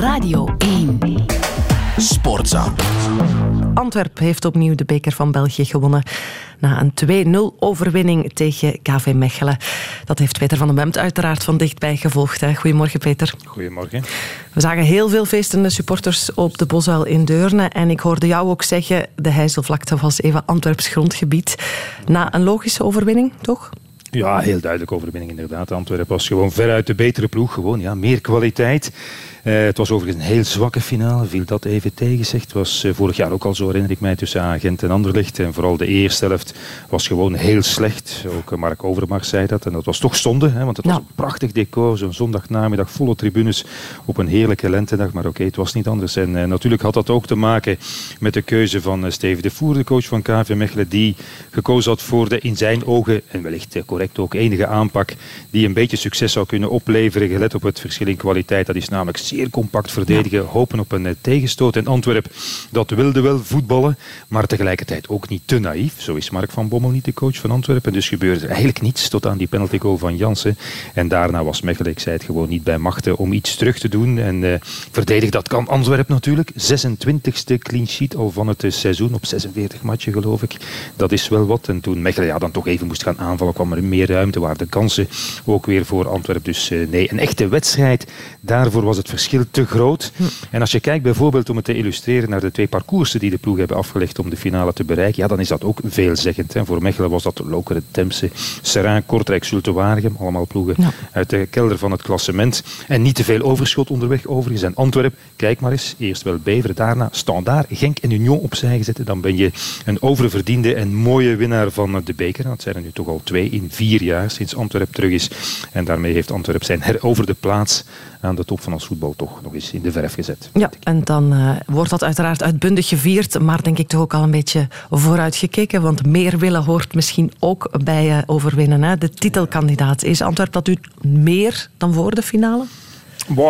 Radio 1. Sportza. Antwerp heeft opnieuw de beker van België gewonnen na een 2-0 overwinning tegen KV Mechelen. Dat heeft Peter van den Bemt uiteraard van dichtbij gevolgd. Hè. Goedemorgen Peter. Goedemorgen. We zagen heel veel feestende supporters op de Bosuil in Deurne en ik hoorde jou ook zeggen de Heizelvlakte was even Antwerps grondgebied. Na een logische overwinning, toch? Ja, heel duidelijk overwinning inderdaad. Antwerpen was gewoon veruit de betere ploeg. Gewoon, ja, meer kwaliteit. Uh, het was overigens een heel zwakke finale, viel dat even tegen zich. Het was uh, vorig jaar ook al zo, herinner ik mij, tussen Agent en Anderlecht. En vooral de eerste helft was gewoon heel slecht. Ook uh, Mark Overmars zei dat. En dat was toch zonde, hè, want het was een prachtig decor. Zo'n zondagnamiddag, volle tribunes op een heerlijke lentedag. Maar oké, okay, het was niet anders. En natuurlijk had dat ook te maken met de keuze van Steven de Voer, de coach van KV Mechelen, die gekozen had voor de in zijn ogen, en wellicht correct ook, enige aanpak die een beetje succes zou kunnen opleveren, gelet op het verschil in kwaliteit. Dat is namelijk zeer compact verdedigen, hopen op een eh, tegenstoot. En Antwerp, dat wilde wel voetballen, maar tegelijkertijd ook niet te naïef. Zo is Mark van Bommel niet de coach van Antwerpen. Dus gebeurde er eigenlijk niets tot aan die penalty goal van Jansen. En daarna was Mechelen, ik zei het, gewoon niet bij machten om iets terug te doen. En uh, verdedig, dat kan Antwerp natuurlijk. 26e clean sheet al van het eh, seizoen, op 46 matchen geloof ik. Dat is wel wat. En toen Mechelen ja, dan toch even moest gaan aanvallen, kwam er meer ruimte, waar de kansen ook weer voor Antwerp. Dus uh, nee, een echte wedstrijd. Daarvoor was het verschil te groot. Hm. En als je kijkt bijvoorbeeld om het te illustreren naar de twee parcoursen die de ploeg hebben afgelegd om de finale te bereiken, ja, dan is dat ook veelzeggend. Hè. Voor Mechelen was dat Lokeren, Temse, Serrain, Kortrijk, Zulte Waregem, allemaal ploegen uit de kelder van het klassement. En niet te veel overschot onderweg overigens. En Antwerp, kijk maar eens, eerst wel Beveren, daarna Standaard, Genk en Union opzij gezet. Dan ben je een oververdiende en mooie winnaar van de beker. Dat zijn er nu toch al twee in vier jaar sinds Antwerp terug is. En daarmee heeft Antwerp zijn heroverde plaats aan de top van ons voetbal toch nog eens in de verf gezet. Ja, en dan uh, wordt dat uiteraard uitbundig gevierd, maar denk ik toch ook al een beetje vooruitgekeken, want meer willen hoort misschien ook bij uh, overwinnen. Hè? De titelkandidaat. Is Antwerp dat u meer dan voor de finale?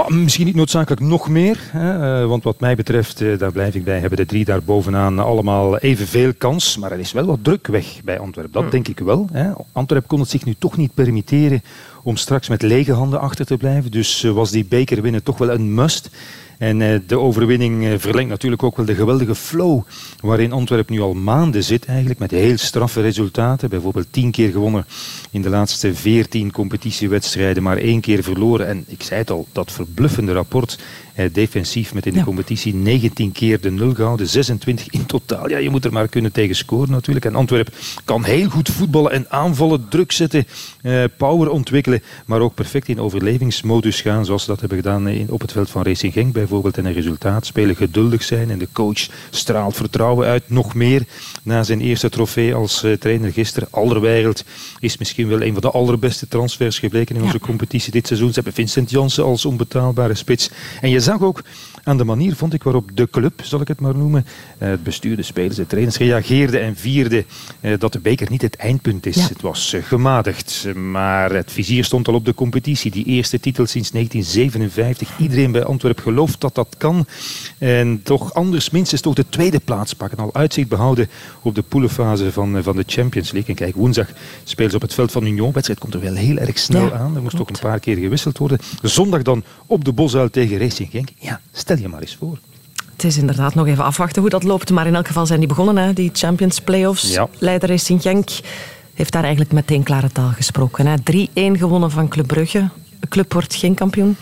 Misschien niet noodzakelijk nog meer. Hè, want wat mij betreft, daar blijf ik bij, hebben de drie daar bovenaan allemaal evenveel kans. Maar er is wel wat druk weg bij Antwerpen. Dat hmm. denk ik wel. Hè. Antwerpen kon het zich nu toch niet permitteren om straks met lege handen achter te blijven. Dus was die beker winnen toch wel een must. En uh, de overwinning uh, verlengt natuurlijk ook wel de geweldige flow waarin Antwerpen nu al maanden zit eigenlijk met heel straffe resultaten. Bijvoorbeeld tien keer gewonnen in de laatste veertien competitiewedstrijden, maar één keer verloren. En ik zei het al, dat verbluffende rapport eh, defensief met in de competitie 19 keer de nul gehouden, 26 in totaal. Ja, je moet er maar kunnen tegen scoren natuurlijk. En Antwerp kan heel goed voetballen en aanvallen, druk zetten, eh, power ontwikkelen, maar ook perfect in overlevingsmodus gaan, zoals ze dat hebben gedaan in, op het veld van Racing Genk bijvoorbeeld. En een resultaat spelen, geduldig zijn en de coach straalt vertrouwen uit, nog meer na zijn eerste trofee als uh, trainer gisteren. Alderweireld is misschien wel een van de allerbeste transfers gebleken in onze competitie dit seizoen. Ze hebben Vincent Janssen als onbetaalbare spits. En je zag ook aan de manier, vond ik, waarop de club, zal ik het maar noemen, eh, het bestuur, de spelers, de trainers reageerden en vierden eh, dat de beker niet het eindpunt is. Het was eh, gematigd, maar het vizier stond al op de competitie. Die eerste titel sinds 1957. Iedereen bij Antwerpen gelooft dat dat kan. En toch anders minstens toch de tweede plaats pakken. Al uitzicht behouden op de poelenfase van, van de Champions League. En kijk, woensdag spelen ze op het veld van Union. wedstrijd komt er wel heel erg snel aan. Er moest toch een paar keer gewisseld worden. Zondag dan op de Bosuil tegen Racing Genk. Ja, stel je maar eens voor. Het is inderdaad nog even afwachten hoe dat loopt. Maar in elk geval zijn die begonnen, hè, die Champions Playoffs. Ja. Leider Racing Genk heeft daar eigenlijk meteen klare taal gesproken. 3-1 gewonnen van Club Brugge. De club wordt geen kampioen.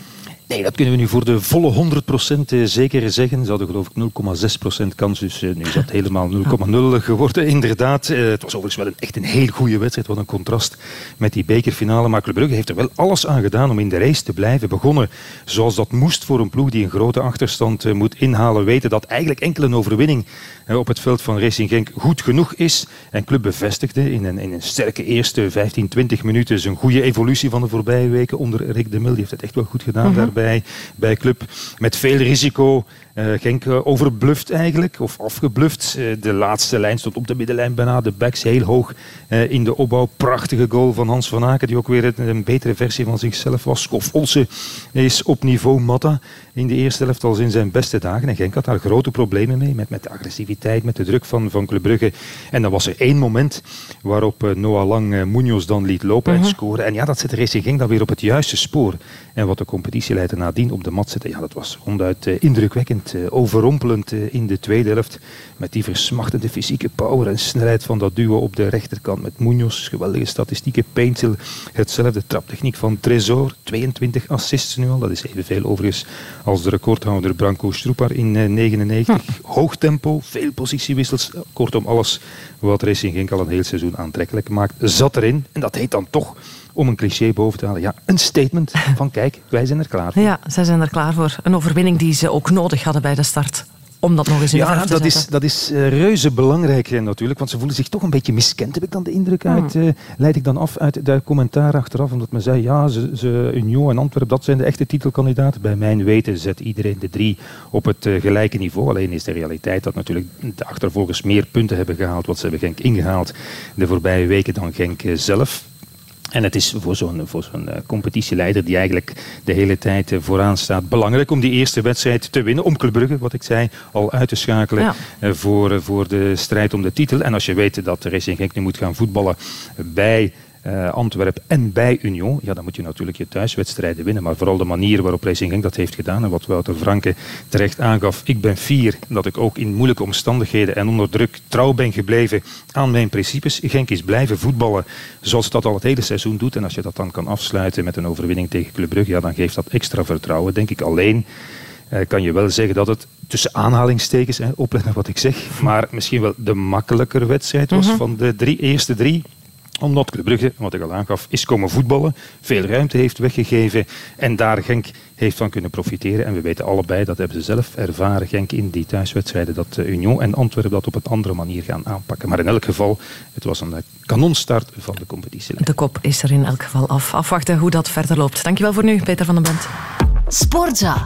Nee, dat kunnen we nu voor de volle 100% eh, zeker zeggen. Ze hadden geloof ik 0,6% kans, dus eh, nu is dat helemaal 0,0 geworden. Inderdaad, eh, het was overigens wel een, echt een heel goede wedstrijd. Wat een contrast met die bekerfinale. Maar Club Brugge heeft er wel alles aan gedaan om in de race te blijven. Begonnen zoals dat moest voor een ploeg die een grote achterstand moet inhalen. Weten dat eigenlijk enkel een overwinning op het veld van Racing Genk goed genoeg is. En Club bevestigde in een, in een sterke eerste 15, 20 minuten zijn goede evolutie van de voorbije weken onder Rick de Mil. Die heeft het echt wel goed gedaan mm -hmm. daarbij bij Club. Met veel risico Genk overbluft eigenlijk, of afgebluft. de laatste lijn stond op de middenlijn bijna. De backs heel hoog in de opbouw. Prachtige goal van Hans van Aken, die ook weer een, betere versie van zichzelf was. Olsen is op niveau Matta in de eerste helft als in zijn beste dagen. En Genk had daar grote problemen mee, met, met de agressiviteit, met de druk van, van Club Brugge. En dan was er één moment waarop Noah Lang Munoz dan liet lopen en mhm. scoren. En ja, dat zette Racing Genk dan weer op het juiste spoor. En wat de competitieleider nadien op de mat zette, ja, dat was ronduit indrukwekkend, uh, overrompelend uh, in de tweede helft. Met die versmachtende fysieke power en snelheid van dat duo op de rechterkant. Met Munoz, geweldige statistieken. Paintil, hetzelfde traptechniek van Tresor. 22 assists nu al. Dat is evenveel overigens als de recordhouder Branko Stroepar in 99. Hoog tempo, veel positiewissels. Kortom, alles wat Racing Genk al een heel seizoen aantrekkelijk maakt, zat erin. En dat heet dan toch om een cliché boven te halen. Ja, een statement van kijk, wij zijn er klaar voor. Ja, zij zijn er klaar voor. Een overwinning die ze ook nodig hadden bij de start om dat nog eens in ja, te dat is, dat is uh, reuze belangrijk uh, natuurlijk, want ze voelen zich toch een beetje miskend, heb ik dan de indruk hmm. uit. Uh, leid ik dan af uit de commentaar achteraf, omdat men zei, ja, ze, ze, Union en Antwerpen, dat zijn de echte titelkandidaten. Bij mijn weten zet iedereen de drie op het gelijke niveau. Alleen is de realiteit dat natuurlijk de achtervolgers meer punten hebben gehaald, wat ze hebben Genk ingehaald de voorbije weken dan Genk zelf. En het is voor zo'n zo'n eh, competitieleider die eigenlijk de hele tijd eh, vooraan staat belangrijk om die eerste wedstrijd te winnen. Om Club Brugge, wat ik zei, al uit te schakelen eh, voor, voor de strijd om de titel. En als je weet dat Racing Genk nu moet gaan voetballen bij uh, Antwerpen en bij Union, ja, dan moet je natuurlijk je thuiswedstrijden winnen. Maar vooral de manier waarop Racing Genk dat heeft gedaan en wat Wouter Franke terecht aangaf. Ik ben fier dat ik ook in moeilijke omstandigheden en onder druk trouw ben gebleven aan mijn principes. Genk is blijven voetballen zoals dat al het hele seizoen doet. En als je dat dan kan afsluiten met een overwinning tegen Club Brugge, ja, dan geeft dat extra vertrouwen, denk ik alleen. Uh, kan je wel zeggen dat het tussen aanhalingstekens, hè, opletten wat ik zeg, maar misschien wel de makkelijkere wedstrijd was mhm. van de drie, eerste drie omdat Club Brugge, wat ik al aangaf, is komen voetballen. Veel ruimte heeft weggegeven. En daar Genk heeft van kunnen profiteren. En we weten allebei, dat hebben ze zelf ervaren, Genk in die thuiswedstrijden, dat eh, Union en Antwerpen dat op een andere manier gaan aanpakken. Maar in elk geval, het was een eh, kanonstart van de competitie. De kop is er in elk geval af. Afwachten hoe dat verder loopt. Dankjewel voor nu, Peter van den Bent. Sportza.